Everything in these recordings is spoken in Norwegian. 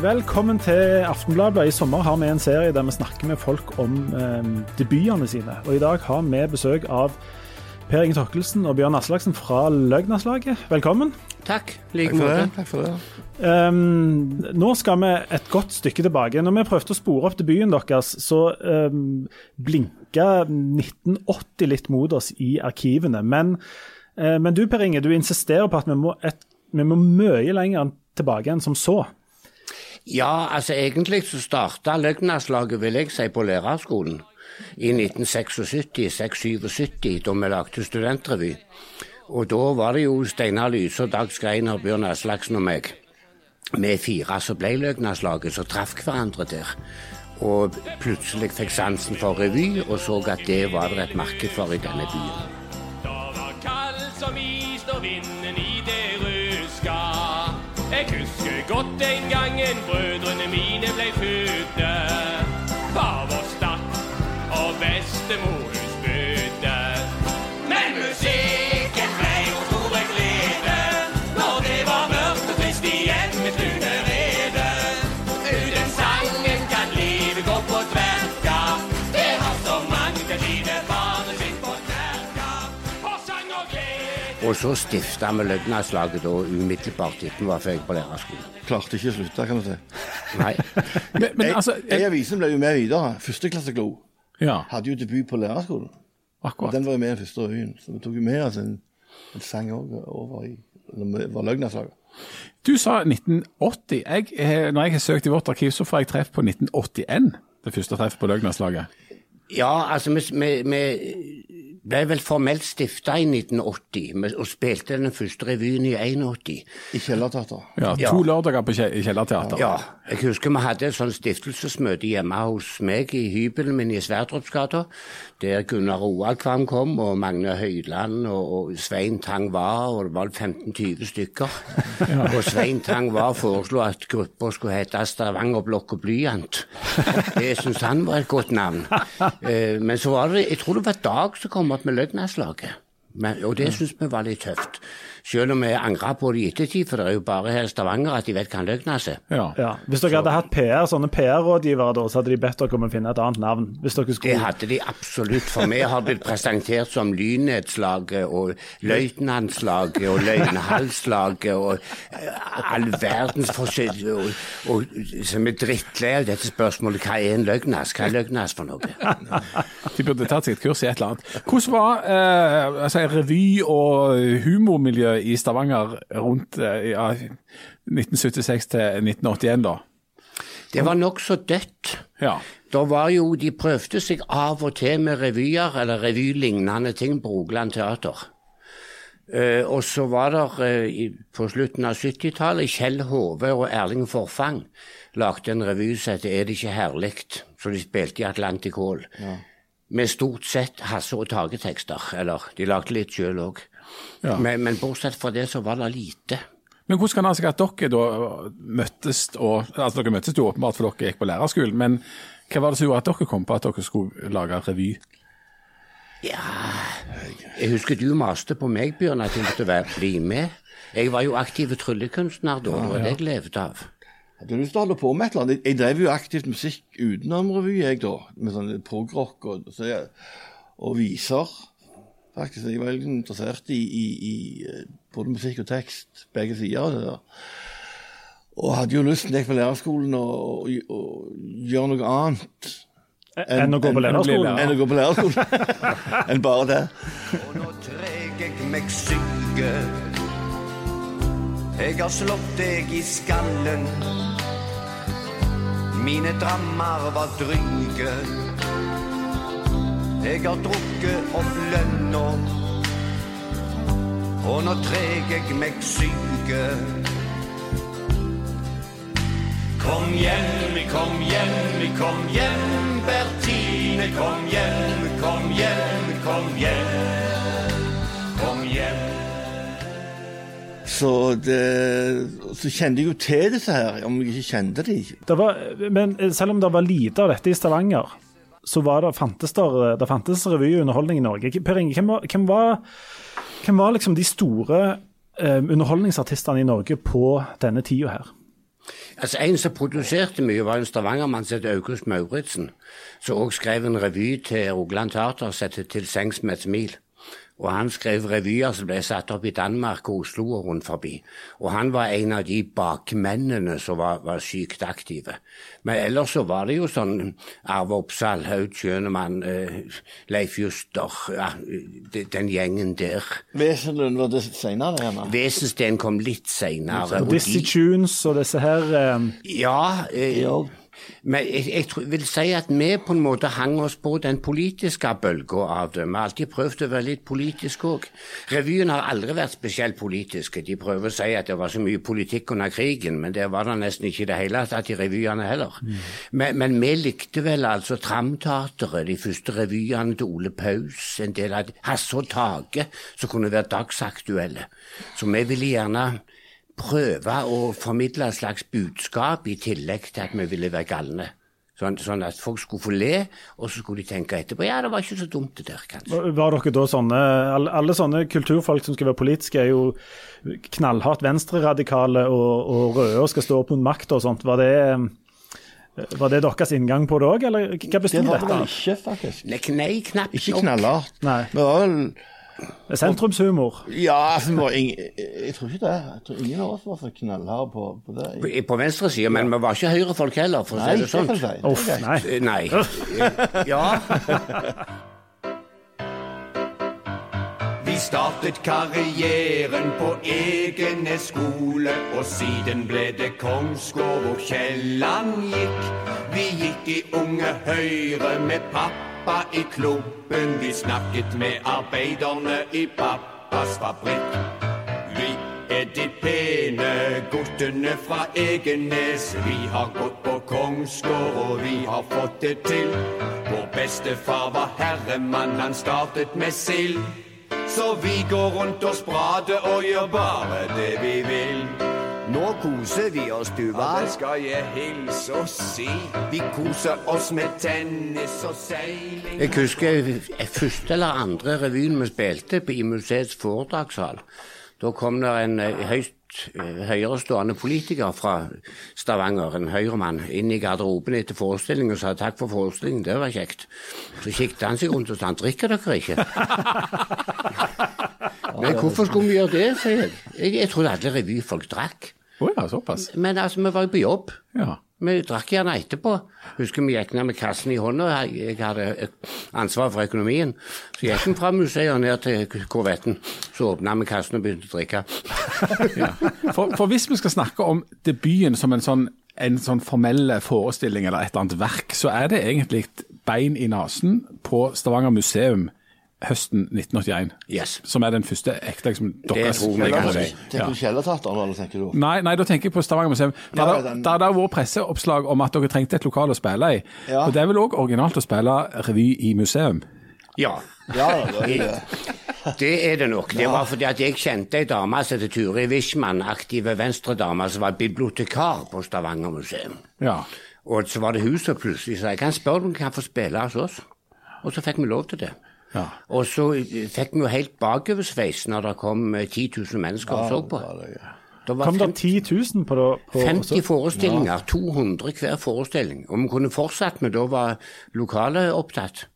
Velkommen til Aftenbladet. I sommer har vi en serie der vi snakker med folk om eh, debutene sine. Og I dag har vi besøk av Per Inge Torkelsen og Bjørn Aslaksen fra Løgnaslaget. Velkommen. Takk. Like måte. Takk for det. Um, nå skal vi et godt stykke tilbake. Når vi prøvde å spore opp debuten deres, så um, blinka 1980 litt mot oss i arkivene. Men, uh, men du Per Inge, du insisterer på at vi må, et, vi må mye lenger tilbake enn som så. Ja, altså egentlig så starta Løgnaslaget, vil jeg si, på lærerskolen i 1976-77, da vi lagde studentrevy. Og da var det jo Steinar Lyse og Dag Skreiner, Bjørn Aslaksen og meg. Vi fire som ble Løgnaslaget, som traff hverandre der. Og plutselig fikk sansen for revy, og så at det var det et marked for i denne byen. Da var kald som is og vinden i det ruska. Jeg husker godt den gangen brødrene mine blei fødte. Far vår stakk, og bestemor Og så stifta vi Løgnaslaget da umiddelbart etter vi var ferdig på lærerskolen. Klarte ikke å slutte, kan du si. Nei. men, men, altså, jeg, jeg avisen ble jo med videre. Førsteklasseklo Ja, hadde jo debut på lærerskolen. Og akkurat. den var jo med i den første revyen. Så vi tok jo med oss en, en sang òg over i var Løgnaslaget. Du sa 1980. Jeg, når jeg har søkt i vårt arkiv, så får jeg treff på 1981. Det første treffet på Løgnaslaget. Ja, altså vi, vi, vi ble vel formelt stifta i 1980 og spilte den første revyen i 81. I Kjellerteater. Ja, Ja. To lørdager på Kje- Kjellerteater. Ja, jeg husker vi hadde et sånn stiftelsesmøte hjemme hos meg i hybelen min i Sverdrupsgata, der Gunnar Roakvam kom, og Magne Høyland og, og Svein Tang var, og det var 15-20 stykker. Og Svein Tang var foreslo at gruppa skulle hete Stavangerblokk og Blyant. Det syntes han var et godt navn. Eh, Men så var det, jeg tror det var Dag som kom opp med Løgnaslaget. Men, og det syns vi var litt tøft. Selv om vi angrer på det i ettertid, for det er jo bare her i Stavanger at de vet hva en løgnas er. Ja. Ja. Hvis dere hadde hatt PR, sånne PR-rådgivere, da, så hadde de bedt dere om å finne et annet navn. Hvis dere Det hadde de absolutt, for vi har blitt presentert som Lynnedslaget og Løytnantslaget og Løgnhalslaget og eh, all verdens forskjell. Og, og, så vi er drittlei av dette spørsmålet hva er en løgnas? Hva er løgnas for noe? De burde tatt seg et kurs i et eller annet. Hvordan var eh, altså, revy- og humormiljøet i Stavanger rundt eh, ja, 1976 til 1981, da? Det var nokså dødt. Ja. Da var jo, De prøvde seg av og til med revyer eller revylignende ting på Rogaland Teater. Uh, og så var det uh, i- på slutten av 70-tallet Kjell Hove og Erling Forfang lagde en revy som het Er det ikke herlig? som de spilte i Atlantic Hall. Med stort sett Hasse og Tage-tekster. Eller de lagde litt sjøl òg. Ja. Men, men bortsett fra det så var det lite. Men hvordan kan det ha seg at dere da møttes og Altså, dere møttes jo åpenbart for dere gikk på lærerskolen, men hva var det som gjorde at dere kom på at dere skulle lage revy? Ja, Jeg husker du maste på meg, Bjørn, at jeg måtte være, bli med. Jeg var jo aktiv tryllekunstner da, det var det jeg levde av. Hadde du lyst til å holde på med et eller annet? Jeg drev jo aktivt musikk utenom revy, jeg da. Med sånn progrock og, og viser. Faktisk. Jeg var veldig interessert i, i, i eh, både musikk og tekst, begge sider av det der. Og hadde jo lyst til å gå på lærerskolen og, og, og gjøre noe annet Enn å gå på lærerskolen? lærer. enn å gå på lærerskolen. enn bare det. Og nå treg jeg meg syke Jeg har slått deg i skallen Mine drammer var dryge Jeg har drukket opp lønna Og nå treg jeg meg syke Kom hjem, kom hjem, kom hjem, Bertine, kom hjem, kom hjem, kom hjem. Kom hjem. Så, det, så kjente jeg jo til disse her, om jeg ikke kjente de. Det var, men selv om det var lite av dette i Stavanger, så det, fantes det, det fantes underholdning i Norge. Per Inge, hvem var, hvem var, hvem var liksom de store eh, underholdningsartistene i Norge på denne tida her? Altså, En som produserte mye, var en stavangermann som het August Mauritzen, som òg skrev en revy til Rogaland Teater som het Til sengs med et smil. Og han skrev revyer som ble satt opp i Danmark og Oslo og rundt forbi. Og han var en av de bakmennene som var, var sykt aktive. Men ellers så var det jo sånn Arve Oppsal, Haud Schønemann, eh, Leif Juster, ja, de- den gjengen der. Wesenlund var det senere, gjerne. Wesensten kom litt seinere. Dizzie Tunes og disse her eh, Ja, eh, Ja. Men jeg, jeg vil si at vi på en måte hang oss på den politiske bølga av det. Vi har alltid prøvd å være litt politisk òg. Revyen har aldri vært spesielt politiske. De prøver å si at det var så mye politikk under krigen, men det var det nesten ikke i det hele tatt i revyene heller. Men, men vi likte vel altså Tramteatret, de første revyene til Ole Paus, en del av Hasse og Tage, som kunne være dagsaktuelle. Så vi ville gjerne prøve å formidle et slags budskap i tillegg til at vi ville være galne. Sånn, sånn at folk skulle få le, og så skulle de tenke etterpå ja, det var ikke så dumt det der, kanskje. Var dere da sånne alle, alle sånne kulturfolk som skal være politiske, er jo knallhardt venstreradikale og, og røde og skal stå opp mot makta og sånt. Var det, eh, var det deres inngang på det òg, eller hva Det dette var det vel dette? ikke, faktisk. Nei, nei knapt Ikke nok. knallhardt. Nei. Det var vel Sentrumshumor. Ja, altså, vi jeg tror ikke det. Jeg tror ingen av oss var så knallharde på, på det. På- På venstre side, men vi var ikke høyrefolk heller, for å si det sånn. jeg Uff, nei. Nei. Ja. Vi startet karrieren på egne skole, og siden ble det Kongsgård hvor Kielland gikk. Vi gikk i Unge Høyre med pappa i klubben. Vi snakket med arbeiderne i pappas fabrikk. Vi er de pene guttene fra Egenes. Vi har gått på Kongsgård, og vi har fått det til. Vår bestefar var herremann, han startet med sild. Så vi går rundt og sprader og gjør bare det vi vil. Nå koser vi oss, du, hva? Ja, Det skal jeg hilse og si. Vi koser oss med tennis og seiling. Jeg husker første eller andre revyen vi spilte i museets foredragssal. Da kom det en eh, høyst eh, høyerestående politiker fra Stavanger, en høyremann, inn i garderoben etter forestillingen og sa takk for forestillingen, det var kjekt. Så kikket han seg rundt og sa drikker dere ikke? Men hvorfor skulle vi gjøre det, sier jeg. Jeg, jeg trodde alle revyfolk drakk. Å ja, såpass. Men altså, vi var jo på jobb. Ja. Vi drakk gjerne etterpå. Husker vi gikk ned med kassen i hånda. Jeg hadde ansvar for økonomien. Så gikk vi fra museet og ned til korvetten. Så åpna vi kassen og begynte å drikke. Ja. For, for hvis vi skal snakke om debuten som en sånn, en sånn formell forestilling eller et eller annet verk, så er det egentlig bein i nesen på Stavanger museum høsten 1981. Yes. Som er den første ekte liksom, si. Tenker du Kjellerteateren, eller tenker du? Nei, nei, da tenker jeg på Stavanger museum. Der, Ja, det der presseoppslag om at dere trengte et lokal å spille i. Ja. Og det er vel òg originalt å spille revy i museum? Ja. Ja, det er det. Det er det nok. Det var fordi at jeg kjente ei dame som het Turi Wischmann, aktive venstredame, som var bibliotekar på Stavanger museum. Ja. Og så var det hun som plutselig sa jeg kan spørre om du kan få spille hos oss. Og så fikk vi lov til det. Ja. Og så eh, fikk vi jo helt bakoversveis når det kom eh, 10 000 mennesker og så på. Det var Kom det 50 10 000 på det? På, 50 forestillinger, 200 hver forestilling. Og vi kunne fortsatt, men da var lokalet opptatt.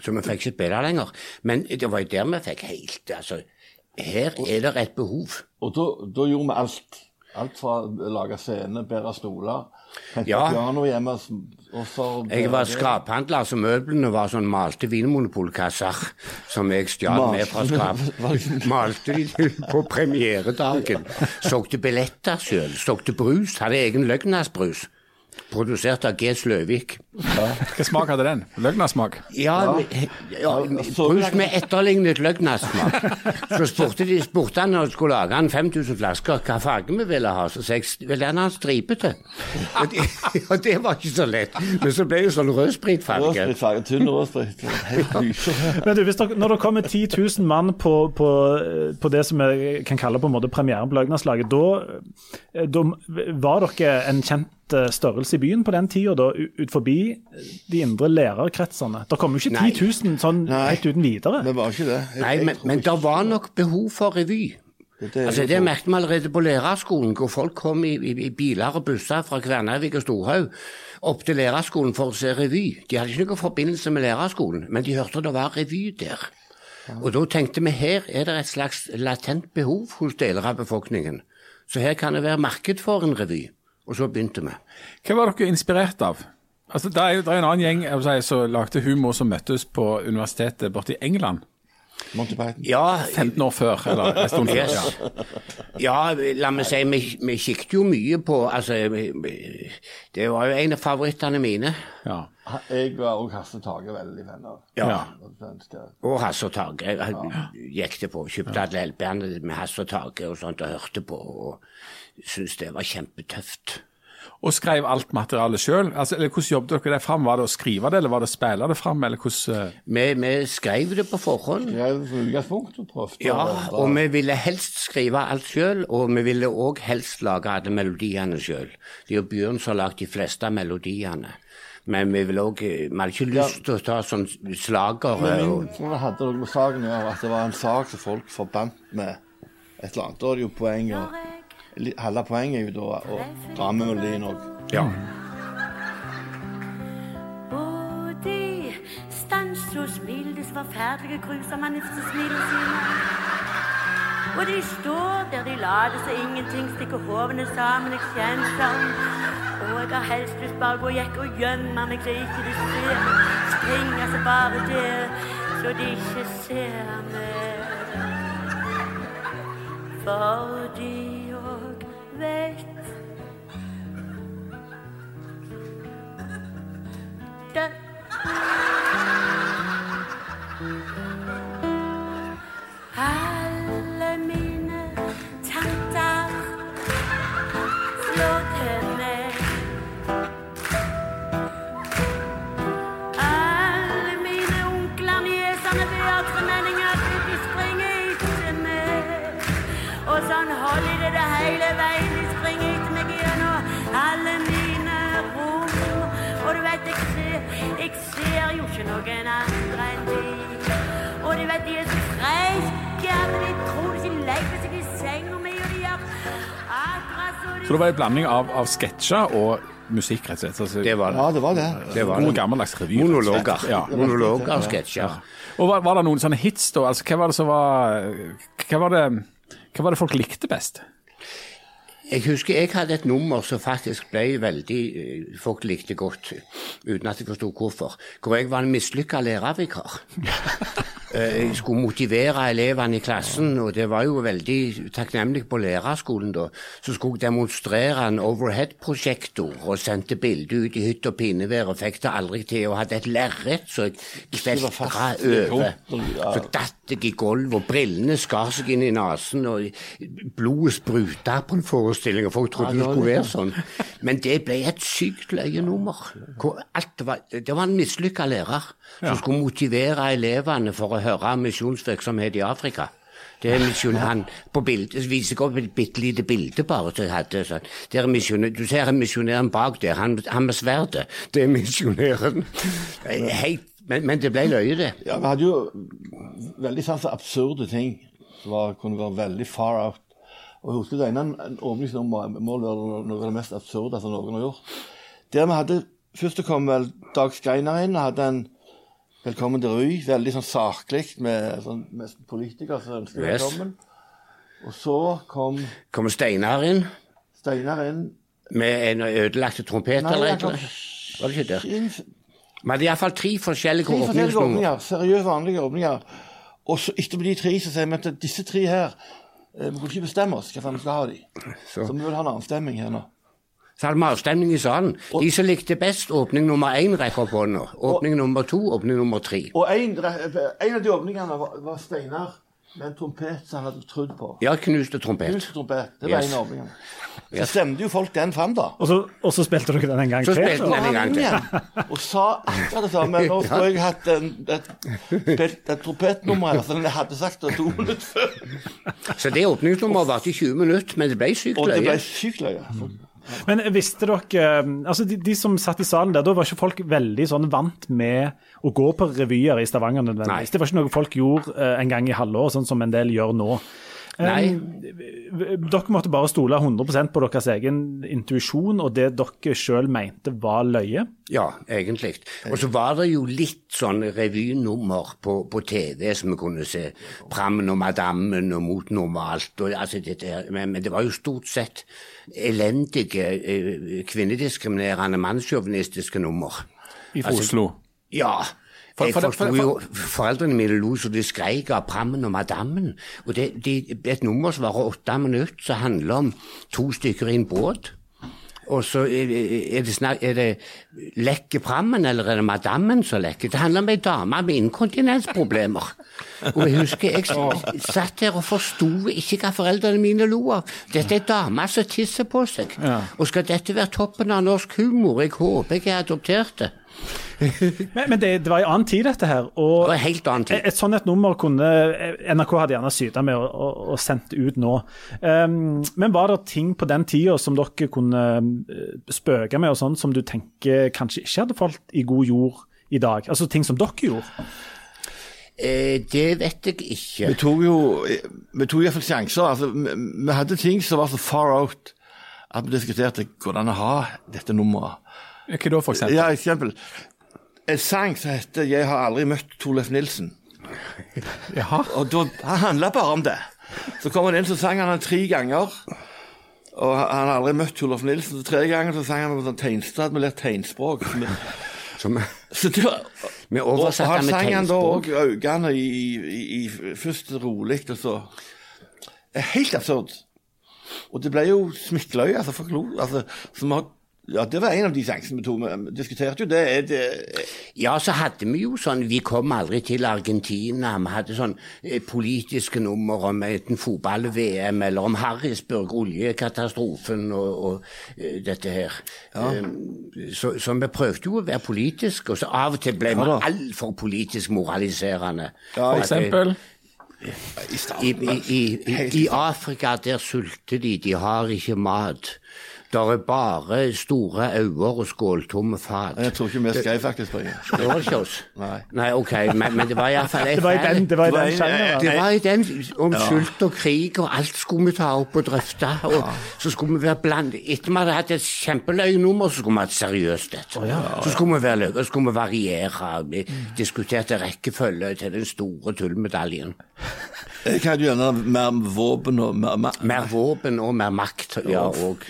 Så vi fikk ikke spille lenger. Men det var jo der vi fikk helt Altså, her er det et behov. Og da, da gjorde vi alt. Alt fra å lage scene, bære stoler, hente Ja. piano hjemme og så Jeg var skraphandler, så møblene var sånn malte vinmonopolkasser som jeg stjal med fra skrap. Malte de på premieredagen. Solgte billetter sjøl. Solgte brus. Hadde egen Løgnasbrus. Produsert av G. Sløvik. Hva smak hadde den? Løgnasmak? Ja, ja. ja, så- brus med etterlignet løgnasmak. Så spurte, de, spurte han når de skulle lage han 5000 flasker, hva farge vi ville ha. Så sa jeg vil gjerne ha stripete. Og det, og det var ikke så lett. Men så ble det sånn rødspritfarge. Rødspritfarge, tynn rødsprit. Men du, hvis dere, når det kommer 10 000 mann på, på, på det som vi kan kalle på en måte premieren på Løgnaslaget, da, da var dere en kjent eh, størrelse i byen på den tida, da, ut forbi de indre lærerkretsene? Det kom jo ikke Nei. 10 000 sånn helt uten videre. Det var ikke det. Jeg- Nei, men, men det var nok behov for revy. Det Altså, Det merket vi allerede på lærerskolen, hvor folk kom i, i, i biler og busser fra Kværnervik og Storhaug opp til lærerskolen for å se revy. De hadde ikke noen forbindelse med lærerskolen, men de hørte det var revy der. Og da tenkte vi her er det et slags latent behov hos deler av befolkningen. Så her kan det være marked for en revy. Og så begynte vi. Hva var dere inspirert av? Altså, det er, jo- er en annen gjeng jeg si, som lagde humor som møttes på universitetet borte i England. Monty Python. Ja, 15 år før, eller en stund før. Yes. Ja. Ja, la meg si, vi, vi kikket jo mye på altså, vi- vi- Det var jo en av favorittene mine. Ja. Jeg var òg Hasse Tage veldig venner. av. Ja. Svenske. Og Hasse og Tage. Jeg gikk det på. Kjøpte alle LP-ene med Hasse og Tage og sånt og hørte på. Og syntes det var kjempetøft. Og skrev alt materialet sjøl? Altså, eller hvordan jobbet dere det fram? Var det å skrive det, eller var det å spille det fram? Eller hvordan eh, Vi, vi skrev det på forhånd. Det på som utgangspunkt og prøvde Ja, og vi ville helst skrive alt sjøl, og vi ville òg helst lage alle melodiene sjøl. Det er jo Bjørn som har lagd de fleste av melodiene. Men vi vil også, Vi hadde ikke lyst til å ta sånn slagere Men og min tror det hadde noe med saken å gjøre, at det var en sak som folk forbandt med et eller annet. Da er det jo poeng å Halve poenget er jo da å dra med melodien òg. Ja. Og de stanser og smiler disse forferdelige sine. Og de står der de later som ingenting, stikker hovene sammen, jeg kjenner sånn. Og jeg har helst lyst bare gå jekk og gjemme meg så ikke de ser. Springer seg bare der, så de ikke ser meg. Fordi så det var en blanding av, av sketsjer og musikk, rett og slett? Altså, Det var Ja, det var det. det. Var God det. gammeldags revy. Monologer. Ja. Monologer og sketsjer. Og var, var det noen sånne hits, da? Altså, hva var det som var Hva var det, hva var det folk likte best? Jeg husker jeg hadde et nummer som faktisk ble veldig eh, Folk likte godt, uten at jeg forsto hvorfor. Hvor jeg var en mislykka lærervikar. Eh, Jeg skulle motivere elevene i klassen, og det var jo veldig takknemlig på lærerskolen da. Så skulle jeg demonstrere en overhead-prosjektor og sendte bilde ut i hytt og pinevær og fikk det aldri til. Og hadde et lerret så jeg kveltra over. Så datt jeg i gulvet, og brillene skar seg inn i nesen, og blodet spruta på en forestilling, og folk trodde det skulle være sånn. Men det ble et sykt løye nummer. Alt var, det var en mislykka lærer som skulle motivere elevene for å høre misjonsvirksomhet i Afrika. Det er misjon, han på bildet, viser opp et bitte lite bilde bare som jeg hadde. Sånn. Det er misjonær, du ser misjonæren bak der, han, han med sverdet. Det er misjonæren. Men, men det ble løye, det. Ja, Vi hadde jo veldig sans for absurde ting som kunne være veldig far out. Og jeg husker det ene en var noe av det mest absurde som noen har gjort. Der vi hadde, Først kom vel Dag Skreiner inn og hadde en Velkommen til Ry. Veldig sånn saklig med sånn, politikere som ønsker Yes. velkommen. Og så kom Kommer Steinar inn Steinar inn. med en ødelagte trompet Nei, eller annet. Var det ikke der? Men Vi hadde iallfall tre forskjellige Tre forskjellige åpninger. Seriøse, vanlige åpninger. Og så etterpå de tre så sier vi at disse tre her eh, Vi kunne ikke bestemme oss hva vi skal ha de. Så. Så vi vil ha en avstemning her nå. Så hadde vi avstemning i salen. De som likte best åpning nummer én, rekker opp hånda. Åpning nummer to, åpning nummer tre. Og en, en av de åpningene var, var Steinar med en trompet som han hadde trodd på. Ja, knuste trompet. Knuste trompet. Det var Yes. en av åpningene. Så stemte jo folk den fram, da. Og så, og så spilte dere den en gang Så til. spilte den en gang til. og sa akkurat det samme. Nå skulle jeg hatt en, et, spilt et trompetnummer her som jeg hadde sagt det to minutter før. Så det åpningsnummeret varte i 20 minutter, men det ble sykt Og det ble løye. sykt løye. Men visste dere altså de, de som satt i salen der, da var ikke folk veldig sånn vant med å gå på revyer i Stavanger nødvendigvis. Nei. Det var ikke noe folk gjorde eh, en gang i halvåret, sånn som en del gjør nå. Nei. Um, dere måtte bare stole 100% på deres egen intuisjon og det dere sjøl mente var løye. Ja, egentlig. Og så var det jo litt sånn revynummer på, på TV som vi kunne se. Prammen og Madammen og Mot normalt. Og, altså, dette. Men, men det var jo stort sett elendige, eh, kvinnediskriminerende, mannssjåvinistiske nummer. I Oslo. Ja. For- Jeg for- forsto for- jo Foreldrene mine lo så de skreik av Prammen og Madammen. Og det, det er et nummer som varer åtte minutter, som handler om to stykker i en båt. Og så er er det, snak, er det lekker Prammen, eller er det Madammen som lekker? Det handler om ei dame med inkontinensproblemer. Og jeg husker jeg satt der og forsto ikke hva foreldrene mine lo av. Dette er ei dame som tisser på seg. Og skal dette være toppen av norsk humor? Jeg håper jeg er adoptert det. Men, men det, det var en annen tid, dette her. Og Det var helt annen tid. Et, et sånt et nummer kunne NRK hadde gjerne syta med og, og, og sendt ut nå. Um, men var det ting på den tida som dere kunne eh, spøke med, og sånn, som du tenker kanskje ikke hadde falt i god jord i dag? Altså ting som dere gjorde? Eh, det vet jeg ikke. Vi tok jo vi tok iallfall sjanser. Altså, vi, vi hadde ting som var så far out at vi diskuterte hvordan å ha dette nummeret. Hva da, for eksempel? Ja, eksempel. En sang som heter 'Jeg har aldri møtt Torleif Nilsen'. Jaha. Og da, Han handla bare om det. Så kom han inn, så sang han den tre ganger. Og han han har aldri møtt Torleif Nilsen. Så tre ganger så sang han om sånn tegnstad med litt tegnspråk. Så, vi- Som, så det var, vi og, oversatte han med sang han da òg øynene i, i, i, først rolig, og så Helt absurd. Og det ble jo smikkeløye, altså folk lo. Altså, som har, ja, det var en av de sjansene vi tok. Vi diskuterte jo det. Det Ja, så hadde vi jo sånn Vi kom aldri til Argentina. Vi hadde sånn eh, politiske nummer om enten fotball-VM eller om Harrisburg, oljekatastrofen og, og eh, dette her. Ja. så, så vi prøvde jo å være politiske, og så av og til ble vi ja, altfor politisk moraliserende. For eh, eksempel? i, i, i, I Afrika der sulter de, de har ikke mat. Der er bare store øyne og skåltomme fat. Jeg tror ikke vi skrev faktisk på det. Det var ikke oss. Nei. Nei, ok, men, men det var iallfall Det var i den, det var i den en- sjangeren. det var i den om sult og krig, og alt skulle vi ta opp og drøfte. Og så skulle vi være blant Etter vi hadde hatt et kjempeløgnummer, så skulle vi ha et seriøst ja, Så skulle vi være løye, så skulle vi variere. Vi diskuterte rekkefølge til den store tullmedaljen. Jeg hadde gjerne mer våpen og mer, makt. Mer våpen og mer makt, ja, og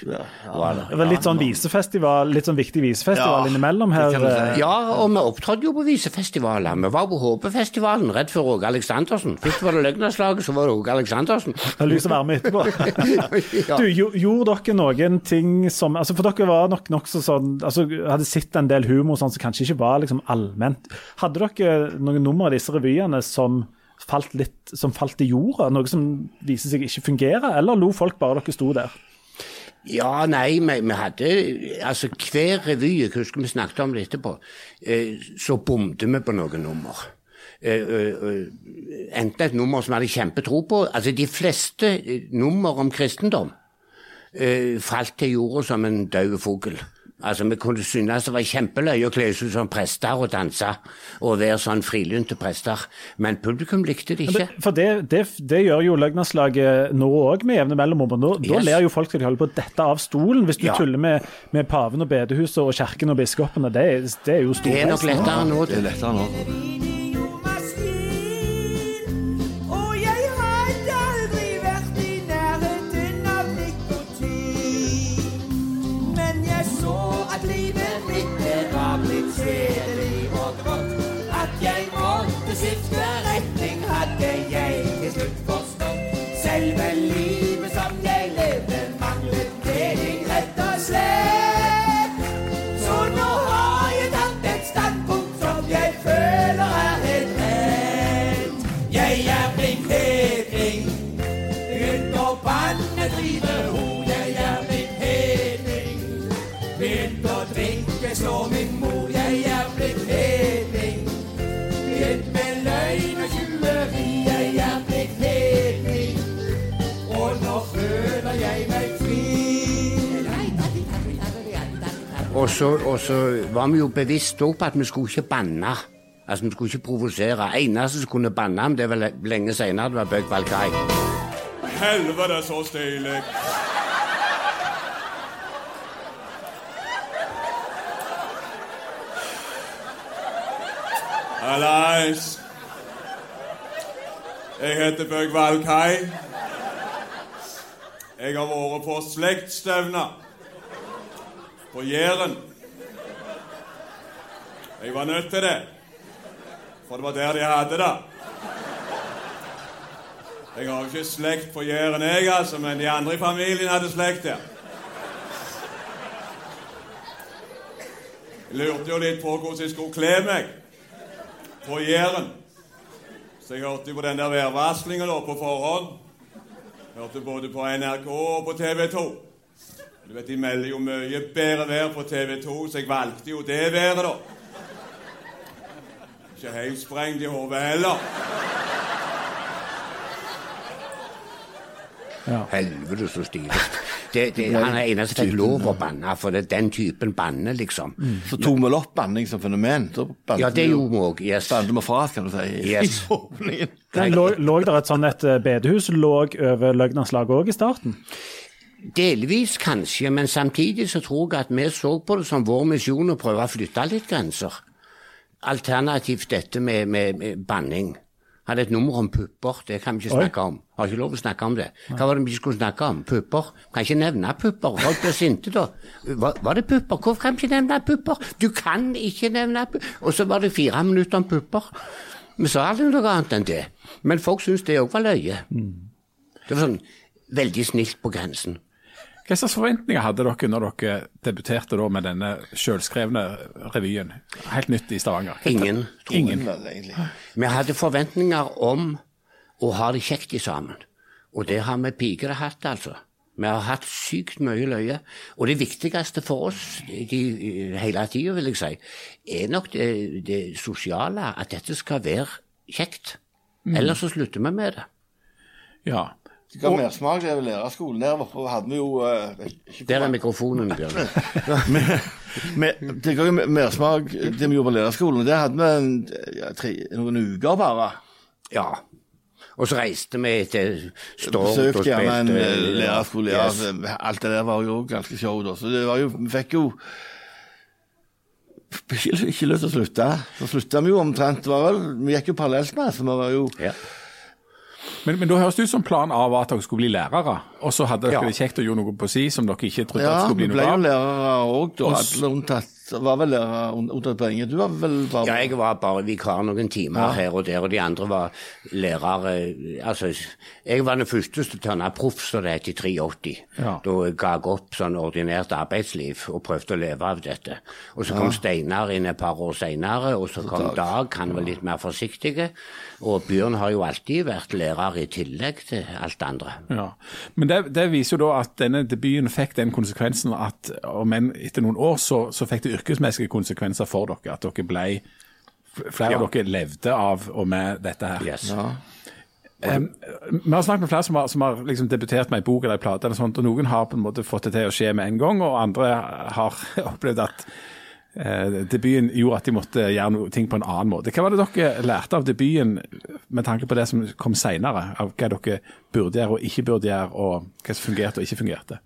det. Det var litt sånn visefestival, litt sånn viktig visefestival Ja, innimellom her. eh, Ja, og vi opptrådte jo på visefestivaler. Vi var på Håpefestivalen rett før Åge Aleksandersen. Først var det Løgnaslaget, så var det Åge Aleksandersen. Jeg har lyst til å være med etterpå. Du, Gjorde dere noen ting som altså For dere var nok nokså sånn altså Hadde sett en del humor sånn som kanskje ikke var liksom allment. Hadde dere noen nummer av disse revyene som falt litt Som falt i jorda? Noe som viser seg ikke fungere? Eller lo folk bare dere sto der? Ja, nei, vi, vi hadde Altså, hver revy, jeg husker vi snakket om det etterpå, eh, så bomte vi på noen nummer. Eh, eh, eh, enten et nummer som vi hadde kjempetro på Altså, de fleste eh, nummer om kristendom eh, falt til jorda som en død fugl. Altså, Vi kunne synes det var kjempeløye å kle seg ut som prester og danse og være sånn frilynte prester, men publikum likte det ikke. For det, det, det gjør jo Løgnaslaget nå òg, med jevne mellomrom. Nå, Da, da Yes. ler jo folk til de holder på å dette av stolen. Hvis du Ja. tuller med, med paven og bedehuset og kirken og biskopene, det, det er jo Det er nok lettere nå. Det er lettere nå. Og så, var vi jo bevisst også på at vi skulle ikke banne. Altså, Vi skulle ikke provosere. Eneste som kunne banne ham, det var le- lenge senere, det var Bøg Valkai. Helvete, så stilig. Hallais. Jeg heter Bøg Valkai. Jeg har vært på slektsstevne på Jæren. Jeg var nødt til det, for det var der jeg hadde det. Jeg har jo ikke slekt på Jæren, jeg, altså, men de andre i familien hadde slekt der. Jeg lurte jo litt på hvordan jeg skulle kle meg på Jæren. Så jeg hørte på den der værvarslinga på forhånd. Hørte både på NRK og på TV 2. Du vet, De melder jo mye bedre vær på TV 2, så jeg valgte jo det været, da. Ikke helt sprengt i hodet heller. Helvete, så stilig. Det, det, han er eneste som fikk lov å banne, for det er den typen banne, liksom. Så tommel opp banning som fenomen. Ja, det gjorde vi òg. Yes. Bandet vi fra, kan du si. Yes. lå, lå der et sånt et eh, bedehus lå over Løgnerslaget òg i starten? Delvis kanskje, men samtidig så tror jeg at vi så på det som vår misjon å prøve å flytte litt grenser. Alternativt dette med, med, med banning. Hadde et nummer om pupper, det kan vi ikke Oi. snakke om. Har ikke lov å snakke om det. Hva var det vi skulle snakke om? Pupper? Kan ikke nevne pupper. Folk blir sinte da. Var, var det pupper? Hvorfor kan vi ikke nevne pupper? Du kan ikke nevne pupper. Og så var det fire minutter om pupper. Vi sa aldri noe annet enn det. Men folk syntes det òg var løye. Det var sånn veldig snilt på grensen. Hva slags forventninger hadde dere når dere debuterte da med denne selvskrevne revyen? Helt nytt i Stavanger. Ingen. Ingen. Vi hadde forventninger om å ha det kjekt i sammen. Og det har vi piker hatt, altså. Vi har hatt sykt mye løye. Og det viktigste for oss de, hele tida, vil jeg si, er nok det, det sosiale. At dette skal være kjekt. Ellers så slutter vi med det. Ja. Det ga mersmak det ved lærerskolen. Der oppe hadde vi jo eh, ikke- Der er mikrofonen, Bjørn. med, Det ga jo mersmak, det vi gjorde på lærerskolen. Der hadde vi en, ja, tre, noen uker bare. Ja. Og så reiste vi til Stord og Besøkte gjerne en eh, lærerskole. Ja, Yes. Alt det der var jo ganske show, da. Så det var jo, vi fikk jo ikke, ikke lyst til å slutte. Så slutta vi jo omtrent. Det var vel, vi gikk jo parallelt med, så vi var jo Ja. Men, men da høres det ut som plan A var at dere skulle bli lærere, og så hadde dere Ja. det kjekt å gjøre noe på si som dere ikke trodde Ja, skulle vi bli ble noe jo av. lærere òg, da. Alle unntatt var vel unntatt. Du var vel bare Ja, jeg var bare vikar noen timer her og der, og de andre var lærere. Altså, jeg var den første som tørna proff, som det het, i 83. Ja. Da ga jeg opp sånn ordinært arbeidsliv og prøvde å leve av dette. Og så kom Steinar inn et par år seinere, og så kom Dag, han var litt mer forsiktig. Og Bjørn har jo alltid vært lærer i tillegg til alt andre. Ja. Men det, det viser jo da at denne debuten fikk den konsekvensen at om enn etter noen år så, så fikk det yrkesmessige konsekvenser for dere. At dere ble Flere av dere levde av og med dette her. Yes. Vi har snakket med flere som har, som har liksom debutert med en bok eller en plate, eller sånt, og noen har på en måte fått det til å skje med en gang, og andre har opplevd at uh, debuten gjorde at de måtte gjøre noe, ting på en annen måte. Hva var det dere lærte av debuten med tanke på det som kom senere? Av hva dere burde gjøre og ikke burde gjøre, og hva som fungerte og ikke fungerte?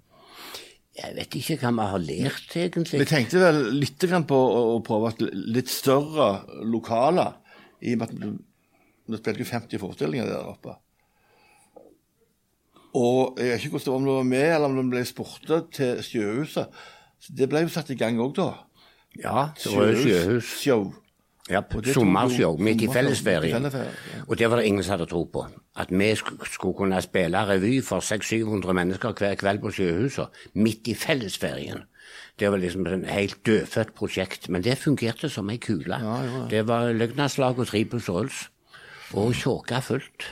Jeg vet ikke hva vi har lært, egentlig. Vi tenkte vel litt på å, prøve et litt større lokale, i og med at vi, spilte jo 50 forestillinger der oppe. Og jeg vet ikke hvordan om det var med, eller om det ble sportet til Sjøhuset. Så det ble jo satt i gang òg, da. Ja, det var jo sjøhus. Show. Ja, Og det sommershow midt i fellesferien. ja. Og det var det ingen som hadde tro på. At vi skulle kunne spille revy for 600-700 mennesker hver kveld på Sjøhuset, midt i fellesferien. Det var liksom et helt dødfødt prosjekt, men det fungerte som ei kule. Det var Løgnaslag og tre pluss øls. Og tjåka fullt.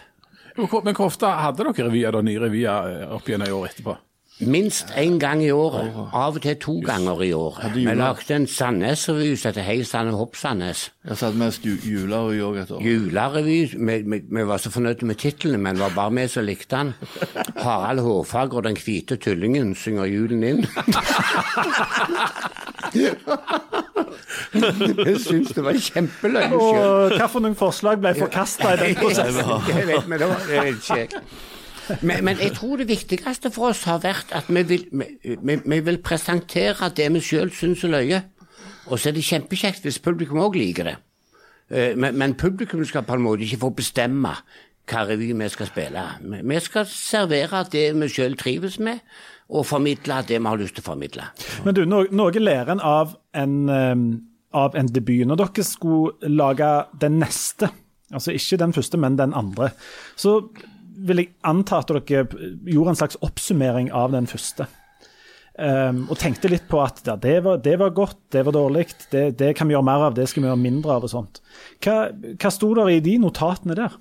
Men hvor- ofte hadde dere revyer, da, nye revyer eh, opp gjennom i år etterpå? Minst én gang i året. Av og til to ganger i året. Vi lagde en Sandnes-revy som heter Hei Sande Hopp Sandnes. Jeg satt mest jula og òg et år. Julerevy. Vi, vi, vi var så fornøyde med tittelen, men det var bare vi som likte den. Harald Hårfager og den hvite tullingen synger julen inn. Jeg syns det var kjempeløye. Og hvilke forslag ble forkasta i den prosessen? Jeg vet da. Det var ikke jeg. Men, men jeg tror det viktigste for oss har vært at vi vil, vi, vi, vi vil presentere det vi sjøl syns er løye. Og så er det kjempekjekt hvis publikum òg liker det. Eh, Men, men publikum skal på en måte ikke få bestemme hva revy vi skal spille. Vi- skal servere det vi sjøl trives med, og formidle det vi har lyst til å formidle. Men du, no, noe lærer en av en, av en debut. Når dere skulle lage den neste, altså ikke den første, men den andre, så vil jeg anta at dere gjorde en slags oppsummering av den første. Um, og tenkte litt på at ja, det, var, det var godt, det var dårlig, det, det kan vi gjøre mer av, det skal vi gjøre mindre av og sånt. Hva, hva sto der i de notatene der?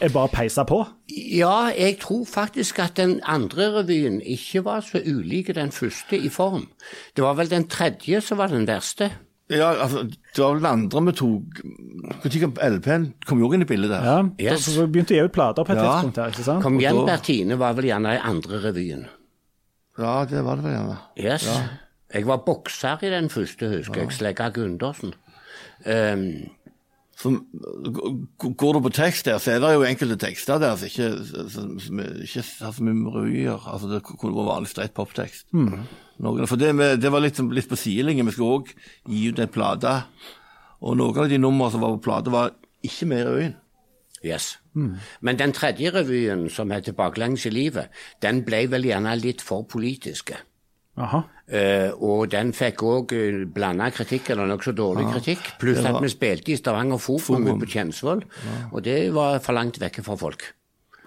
Er bare peisa på? Ja, jeg tror faktisk at den andre revyen ikke var så ulik den første i form. Det var vel den tredje som var den verste. Ja, altså, det var vel andre vi tok LP-en kom jo også inn i bildet der. Ja, Yes. så, begynte jeg å gi ut plater på et Ja. tidspunkt her, ikke sant? Kom igjen, Bertine var vel gjerne i andre revyen. Ja, det var det vel gjerne. Yes. Jeg var bokser i den første, husker jeg. Slegga Gundersen. Um, G- går du på tekst der, så er det jo enkelte tekster der som ikke, som, som ikke har så mye med revyer. Altså, det kunne vært vanlig streit poptekst. Mm. For det, med, det var litt, som- litt på sidelinjen. Vi skulle òg gi ut en plate. Og noen av de numrene som var på plate, var ikke med i revyen. yes. Men den tredje revyen, som heter Baklengs i livet, den ble vel gjerne litt for politiske. Aha. Eh, og den fikk òg uh, blanda kritikk, eller nokså dårlig kritikk. Pluss var- at vi spilte i Stavanger Forum på Kjensvoll, og det var for langt vekke fra folk.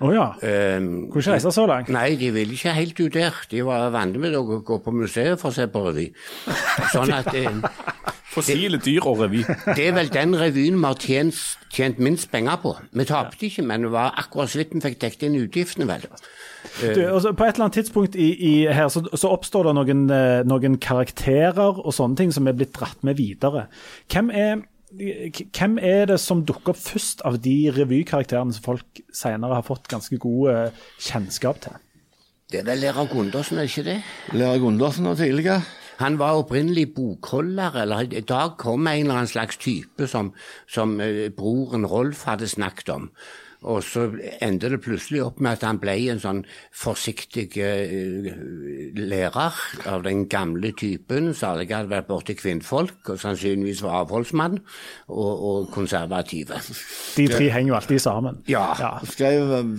Å ja. Um, Kunne ikke reise så langt. Nei, de ville ikke helt ut der. De var vant med å gå på museet for å se på revy. Sånn at eh, Fossile dyr og revy. det er vel den revyen vi har tjent, tjent minst penger på. Vi tapte ikke, men det var akkurat så vidt vi fikk dekket inn utgiftene, vel. Du, altså, på et eller annet tidspunkt i, i her så, så oppstår det noen, eh, noen karakterer og sånne ting som er blitt dratt med videre. Hvem er, hvem er det som dukker opp først av de revykarakterene som folk senere har fått ganske god eh, kjennskap til? Det er vel lærer Gundersen, er ikke det? Lærer Gundersen og tidligere. Han var opprinnelig bokholder, eller i dag kom en eller annen slags type som, som eh, broren Rolf hadde snakket om. Og så endte det plutselig opp med at han ble en sånn forsiktig eh, lærer av den gamle typen. Særlig hadde vært borti kvinnfolk, og sannsynligvis var avholdsmann, og, og konservative. De tre henger jo alltid sammen. Ja. ja. skrev, eh,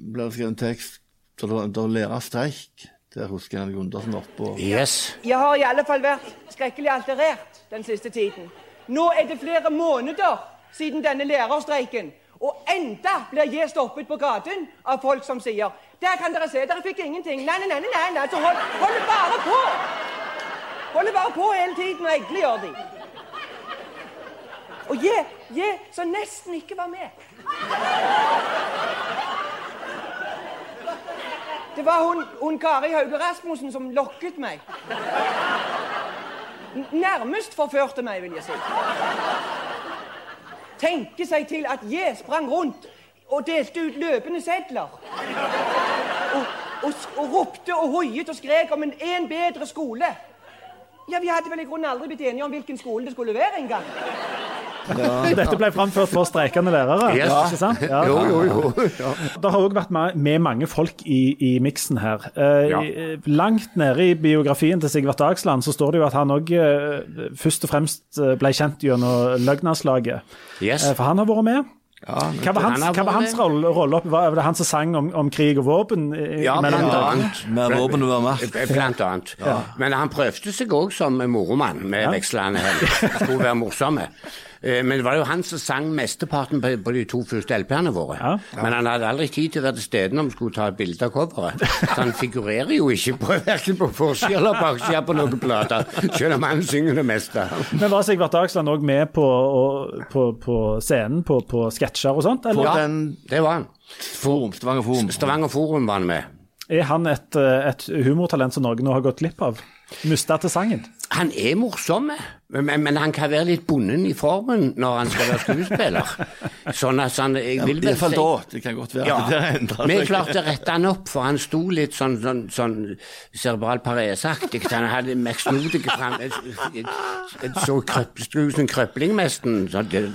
ble det skrevet en tekst da det var- da lærerstreik. Der husker jeg Gundersen oppå. Yes. Jeg har i alle fall vært skrekkelig alterert den siste tiden. Nå er det flere måneder siden denne lærerstreiken, og enda blir jeg stoppet på gaten av folk som sier Der kan dere se, dere fikk ingenting. Nei, nei, nei, nei, nei. Så hold, hold bare på! Holder bare på hele tiden, og egentlig gjør de. Og jeg, jeg som nesten ikke var med. Det var hun, hun Kari Hauge Rasmussen som lokket meg. Nærmest forførte meg, vil jeg si. Tenke seg til at jeg sprang rundt og delte ut løpende sedler. Og, og, og ropte og hoiet og skrek om en, en bedre skole. Ja, Vi hadde vel i grunnen aldri blitt enige om hvilken skole det skulle være engang. Dette ble framført for streikende lærere, Yes. ikke sant? Ja. Jo, jo, jo. Det har òg vært med, med mange folk i, i miksen her. Eh, Ja. Langt nede i biografien til Sigvart Dagsland så står det jo at han òg eh, først og fremst eh, ble kjent gjennom Løgnaslaget. Yes. Eh, for han har vært med. Hva var hans, Han hva var hans rolle? rolle opp? Var det han som sang om, om krig og våpen? Ja, blant annet. Med våpen og være. Blant annet. Men han prøvde seg òg som moromann med vekslende hell. Skulle være morsomme. Eh, Men det var jo han som sang mesteparten på, de to første LP-ene våre. Ja. Men han hadde aldri tid til å være til stede når vi skulle ta et bilde av coveret. Så han figurerer jo ikke på verken på forsida eller baksida på noen plater, selv om han synger det meste. Men var Sigvart Dagsland òg med på, å- på, på scenen, på, på sketsjer og sånt? Eller Ja. den Det var han. forum, Stavanger Forum. Stavanger Forum var han med. er han et, eh, et humortalent som Norge nå har gått glipp av? Mista til sangen. Han er morsom, men, men han kan være litt bonden i formen når han skal være skuespiller. Sånn at han jeg vil vel Iallfall da. Det kan godt være Ja, at det har seg. vi klarte å rette han opp, for han sto litt sånn, sånn, sånn cerebral pareseaktig. Han hadde meksnodig fram... Så krøp, en krøpling nesten.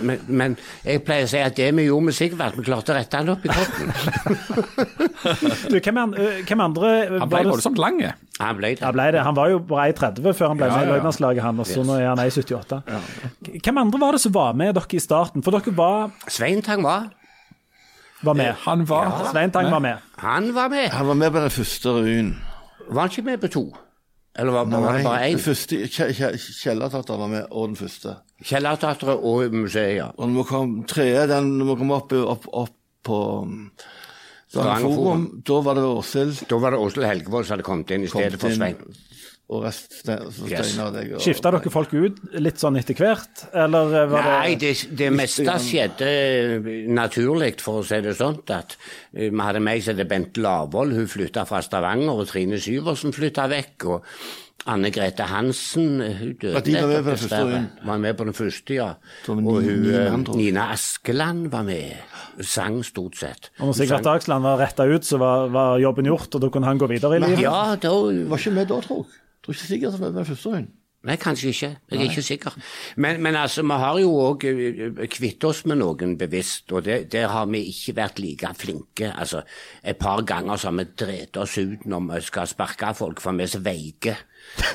Men, men jeg pleier å si at det vi gjorde med Sigvart, vi klarte å rette han opp i kroppen. Du, hvem, an- øh, hvem andre Han var ble det- voldsomt lang. Han ble det. det. ble det. Han var jo bare 1,30 før han ble Ja, med i ja, ja. løytnantslaget, han, og så nå er han 1,78. Hvem andre var det som var med dere i starten? For dere var, Svein Tang var. var med. Han var Svein Tang var med. Han var med. Han var med på den første revyen. Var han ikke med på to? Eller var, var det bare den én? første, Kje- Kje- Kjellertatter var med, og den første. Kjellertatteren og museet, ja. Og den må komme, tredje, den må komme opp, opp, opp på um, Forum, Forum. da var det Åshild Da var det Åshild Helgevold som hadde kommet inn i stedet for Svein. Og Steinar deg. og- Skifta dere folk ut litt sånn etter hvert, eller var var Nei, det det, det meste skjedde naturlig, for å si det sånn. at eh, Vi hadde meg som heter Bente Lavvold, hun flytta fra Stavanger, og Trine Syversen flytta vekk. og Anne Grete Hansen eh, hun døde de var med på den første Var med på den første, ja. Det Og hun, eh. Nina Askeland var med. Sang stort sett. Og når Sigvart Dagsland var retta ut, så var, var jobben gjort, og da kunne han gå videre i livet? Ja, da Var ikke med da, tror jeg. Tror ikke sikkert det var første hund. Nei, kanskje ikke. Jeg er ikke sikker. Men, men altså, vi har jo òg kvitt oss med noen bevisst, og det, der har vi ikke vært like flinke. Altså, et par ganger så har vi drept oss ut når vi skal sparke folk, for vi er så veike.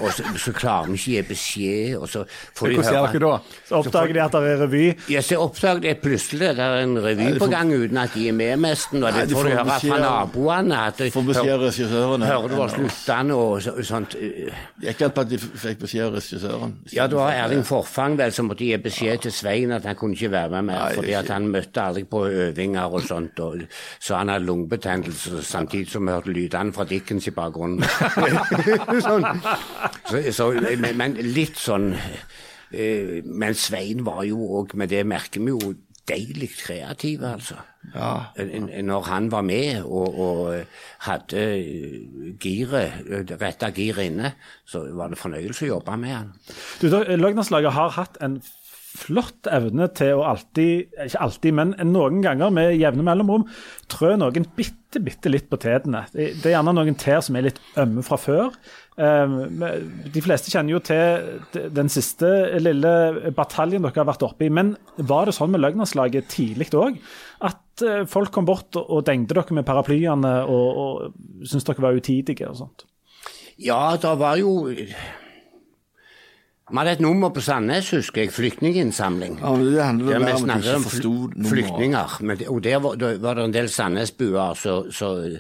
Og så, så klarer vi ikke å gi beskjed, og så får de Hvordan gjør dere da? Så oppdager de at det er revy. Ja, så oppdager de plutselig at det er en revy på gang uten at de er med nesten, og det de får de høre fra naboene. at de- Får beskjed av regissøren. Hører du var sluttende og så, sånt. eh, Det er ikke på at de fikk beskjed av regissøren. Ja, det var Erling Forfang vel som måtte gi beskjed til Svein at han kunne ikke være med mer, fordi at han møtte aldri på øvinger og sånt, og så han hadde lungebetennelse samtidig som vi hørte lydene fra Dickens i bakgrunnen. sånn. Så, så, men, men litt sånn eh, Men Svein var jo òg, med det merker vi jo, deilig kreativ, altså. Ja. En- en- Når han var med og, og hadde eh, giret, eh, retta giret inne, så var det fornøyelse å jobbe med han. Du, da, har hatt en flott evne til å alltid, ikke alltid, men noen ganger med jevne mellomrom, trø noen bitte, bitte litt på tærne. Det, er gjerne noen tær som er litt ømme fra før. Um, de fleste kjenner jo til den siste lille bataljen dere har vært oppe i, men var det sånn med Løgnlandslaget tidlig òg? At eh, folk kom bort og dengte dere med paraplyene og, og syntes dere var utidige og sånt? Ja, det var jo Vi hadde et nummer på Sandnes, husker jeg, flyktninginnsamling. Ja, men det handler Der vi om at snakket de om ikke forsto nummeret. flyktninger. Men, det- og der var, der var det en del Sandnes-buer som så,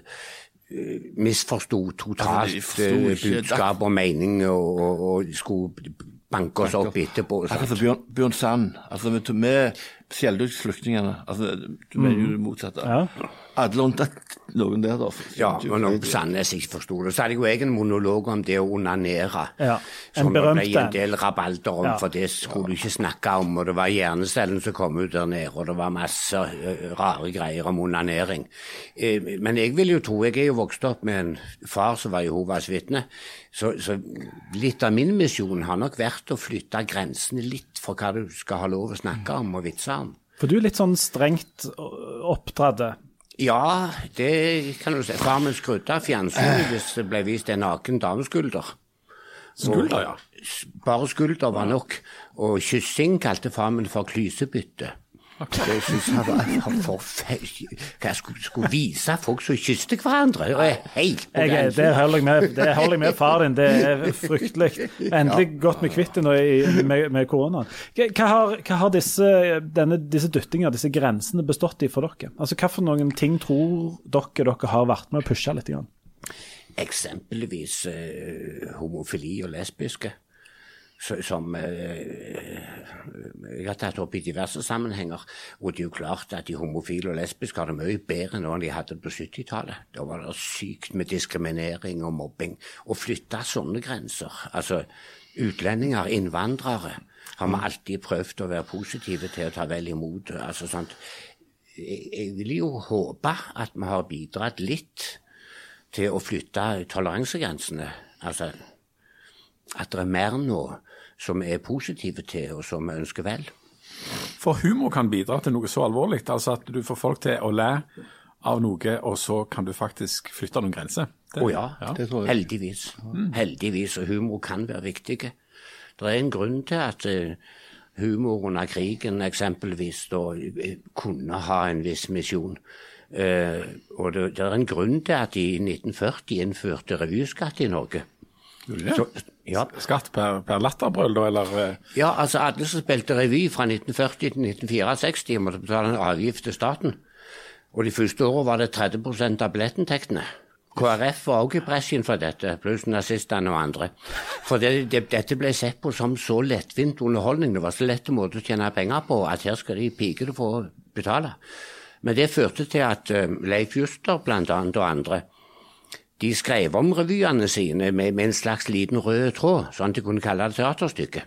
misforsto Altså, totalt eh, budskap og mening, og, og, og skulle banke oss opp etterpå. Sant? som Bjørn, Bjørn Sand. Altså, vi med skjelte ut flyktningene. Altså, du mener jo det motsatte. Ja. Alle unntatt noen der, da. Ja, men om Sandnes ikke forsto det. Så hadde jeg jo egen monolog om det å onanere. Ja, en Som det ble en en. del rabalder om, Ja. for det skulle du ikke snakke om. Og det var hjernecellen som kom ut der nede, og det var masse rare greier om onanering. Eh, men jeg vil jo tro Jeg er jo vokst opp med en far som var Jehovas vitne. Så, så litt av min misjon har nok vært å flytte grensene litt for hva du skal ha lov å snakke om og vitse om. For du er litt sånn strengt oppdratt. Ja, det kan du si. Far min skrudde av fjernsynet hvis det ble vist en naken dameskulder. Skulder, ja. Bare skulder var nok. Og kyssing kalte far min for klysebytte. Det synes jeg var forferdelig. Hva skulle, skulle vise folk som kysste hverandre? Og er helt på Jeg, det holder jeg med, det holder jeg med far din. Det er fryktelig. Endelig godt med kvitt det nå med, med koronaen. Hva hva har, hva har disse, denne, disse dyttinger, disse grensene, bestått i for dere? Altså, Hva for noen ting tror dere dere har vært med å pushe litt? Grann? Eksempelvis eh, homofili og lesbiske. Som jeg har tatt opp i diverse sammenhenger. Og det er jo klart at de homofile og lesbiske har det mye bedre nå enn de hadde på 70-tallet. Da var det sykt med diskriminering og mobbing. Å flytte sånne grenser, altså utlendinger, innvandrere, har vi alltid prøvd å være positive til å ta vel imot. altså sånt. Jeg vil jo håpe at vi har bidratt litt til å flytte toleransegrensene. Altså, at det er mer nå som er positive til, og som ønsker vel. For humor kan bidra til noe så alvorlig, altså at du får folk til å le av noe, og så kan du faktisk flytte noen grenser. Å Å ja, Det tror jeg. heldigvis. Heldigvis, og humor kan være viktig. Det er en grunn til at eh, humor under krigen eksempelvis da eh, kunne ha en viss misjon. Eh, og det, det er en grunn til at de i 1940 innførte revyskatt i Norge. Gjorde du det? Så, ja, Skatt per, per latterbrøl, da, eller eh, ja, altså alle som spilte revy fra 1940 til 1964 måtte betale en avgift til staten. Og de første årene var det 30 av billettinntektene. KrF var også i bresjen for dette, pluss nazistene og andre. For det, det, dette ble sett på som så lettvint underholdning. Det var så lett måte å tjene penger på at her skal de pikene få betale. Men det førte til at eh, Leif Juster blant annet og andre de skrev om revyene sine med, med en slags liten rød tråd, sånn at de kunne kalle det teaterstykke.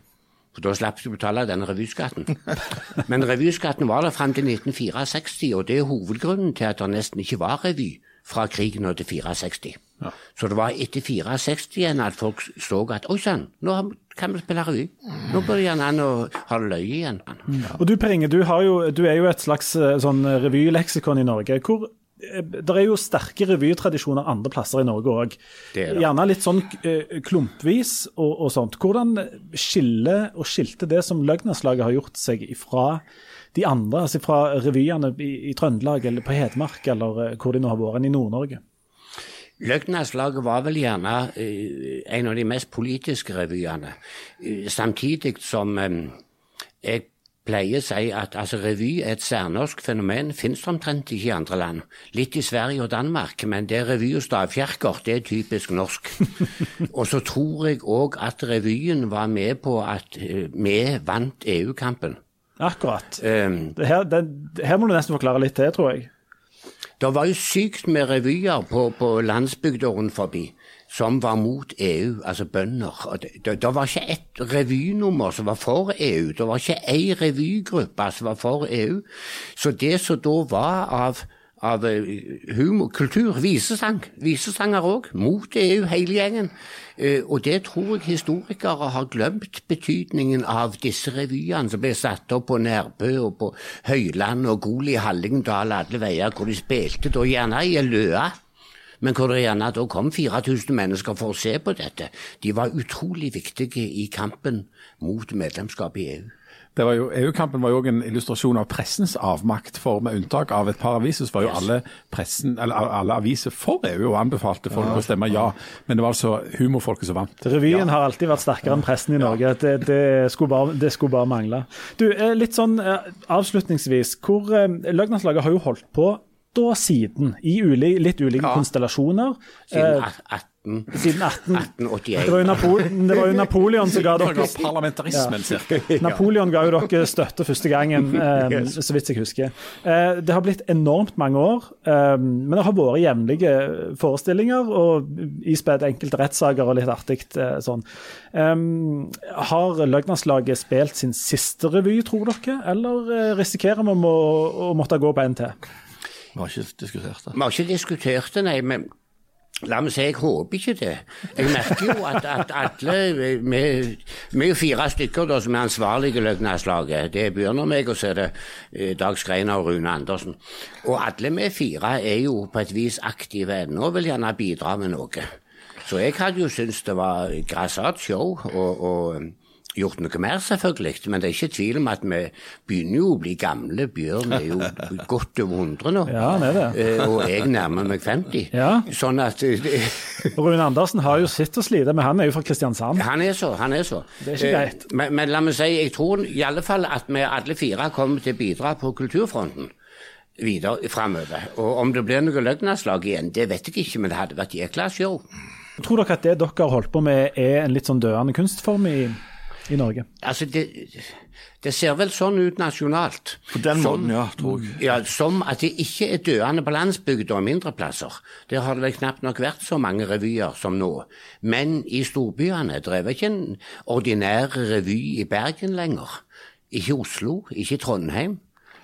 For da slapp de å betale denne revyskatten. Men revyskatten var der fram til 1964, og det er hovedgrunnen til at det nesten ikke var revy fra krigen og til 64. Så det var etter 64 igjen at folk så at oi sann, nå kan vi spille revy. Nå bør han gjerne an å ha løye igjen. Og du Per Inge, du, har jo, du er jo et slags eh, sånn revyleksikon i Norge. Hvor det er jo sterke revytradisjoner andre plasser i Norge òg. Er. Gjerne litt sånn eh, klumpvis og, og sånt. Hvordan skiller og skilte det som Løgnaslaget har gjort seg ifra de andre, altså fra revyene i, i Trøndelag eller på Hedmark eller eh, hvor de nå har vært, enn i Nord-Norge? Løgnaslaget var vel gjerne eh, en av de mest politiske revyene. Eh, samtidig som eh, jeg pleier å si at altså, revy er et særnorsk fenomen. finnes det omtrent ikke i andre land. Litt i Sverige og Danmark, men det revy og stavkirker. Det er typisk norsk. og så tror jeg òg at revyen var med på at eh, vi vant EU-kampen. Akkurat. Um, Det her, det, her må du nesten forklare litt til, tror jeg. Det var jo sykt med revyer på, på landsbygda rundt forbi som var mot EU, altså bønder. Og Det, det, det var ikke ett revynummer som var for EU. Det var ikke ei revygruppe som var for EU. Så det som da var av, av eh, humor, kultur, visesang, visesanger òg, mot EU, hele gjengen. Eh, Og det tror jeg historikere har glemt betydningen av disse revyene som ble satt opp på Nærbø og på Høyland og Gol i Hallingdal, alle veier, hvor de spilte da gjerne i løa. Men hvor det gjerne da kom 4000 mennesker for å se på dette. De var utrolig viktige i kampen mot medlemskap i EU. det var jo, EU-kampen var jo også en illustrasjon av pressens avmakt, for med unntak av et par aviser, så var jo alle, pressen, eller alle aviser for EU og anbefalte folk å stemme ja. Men det var altså humorfolket som vant. Revyen har alltid vært sterkere enn pressen i Norge. Det, det, skulle bare, det skulle bare mangle. Du, eh, litt sånn eh, avslutningsvis. hvor eh, har jo holdt på da siden, i uli, litt ulike konstellasjoner. Siden Eh, 18, siden 18. 1881. Det var jo, Napo det var jo Napoleon som ga dere parlamentarismen, cirka. Napoleon ga jo dere støtte første gangen, eh, så vidt jeg husker. Eh, det har blitt enormt mange år, eh, men det har vært jevnlige forestillinger og ispedd enkelte rettssaker og litt artig eh, sånn. Eh, har Løgnerslaget spilt sin siste revy, tror dere, eller eh, risikerer vi å, å måtte gå på en til? Vi har ikke diskutert det. Vi har ikke diskutert det, nei. men La meg si, jeg håper ikke det. Jeg merker jo at, at alle Vi er jo fire stykker da, som er ansvarlige i Løgnaslaget. Det er og meg, og så er det eh, Dag Skreiner og Rune Andersen. Og alle vi fire er jo på et vis aktive ennå og vil gjerne bidra med noe. Så jeg hadde jo syntes det var grassat show, og, og gjort noe mer, selvfølgelig. Men det er ikke tvil om at vi begynner jo å bli gamle. Bjørn er jo godt over 100 nå. Ja, er det. Eh, Og jeg nærmer meg 50. Ja. Sånn at eh, Rune Andersen har jo sitt å slite med, han er jo fra Kristiansand. Han er så, han er så. Det er ikke Eh, greit. Men, men la meg si, jeg tror i alle fall at vi alle fire kommer til å bidra på kulturfronten videre framover. Og om det blir noe løgnaslag igjen, det vet jeg ikke, men det hadde vært jækla show. Tror dere at det dere har holdt på med er en litt sånn døende kunstform i, i Norge? Altså, det, det ser vel sånn ut nasjonalt. På den Som- måten, ja, tror jeg. Ja, Som at det ikke er døende på landsbygda og mindre plasser. Der har det vel knapt nok vært så mange revyer som nå. Men i storbyene det er ikke en ordinær revy i Bergen lenger. Ikke Oslo, ikke Trondheim.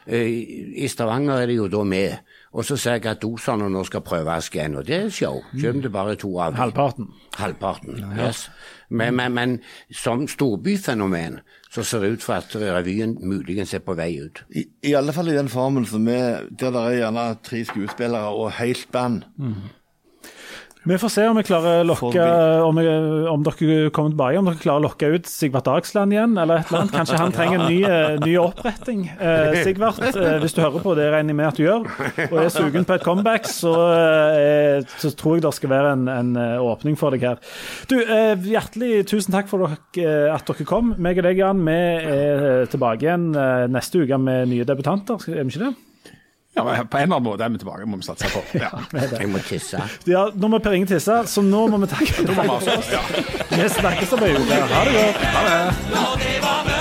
Eh, I Stavanger er det jo da med. Og så ser jeg at doserne nå skal prøves igjen, og det er show. Selv om det bare er to av dem. Halvparten. Halvparten, yes. Men, men, men som storbyfenomen så ser det ut for at revyen muligens er på vei ut. I, I alle fall i den formen som er der det er gjerne tre skuespillere og helt band. Vi får se om vi klarer å lokke om, vi, om dere kommer tilbake, om dere klarer å lokke ut Sigvart Dagsland igjen, eller et eller annet. Kanskje han trenger en ny, eh, ny oppretting. Eh, Sigvart, eh, hvis du hører på, det regner jeg med at du gjør, og er sugen på et comeback, så, eh, så tror jeg det skal være en, en eh, åpning for deg her. Du, eh, hjertelig tusen takk for dere, eh, at dere kom. Meg og deg, Jan, vi er tilbake igjen eh, neste uke med nye debutanter, er vi ikke det? Ja, men På en eller annen måte er vi tilbake, må vi satse på. Ja. Jeg må tisse. Ja, nå må Per Inge tisse, så nå må vi takke. Nå må vi avslutte. Ja. Vi snakkes om ei uke. Ha det godt. Ha det. Når det var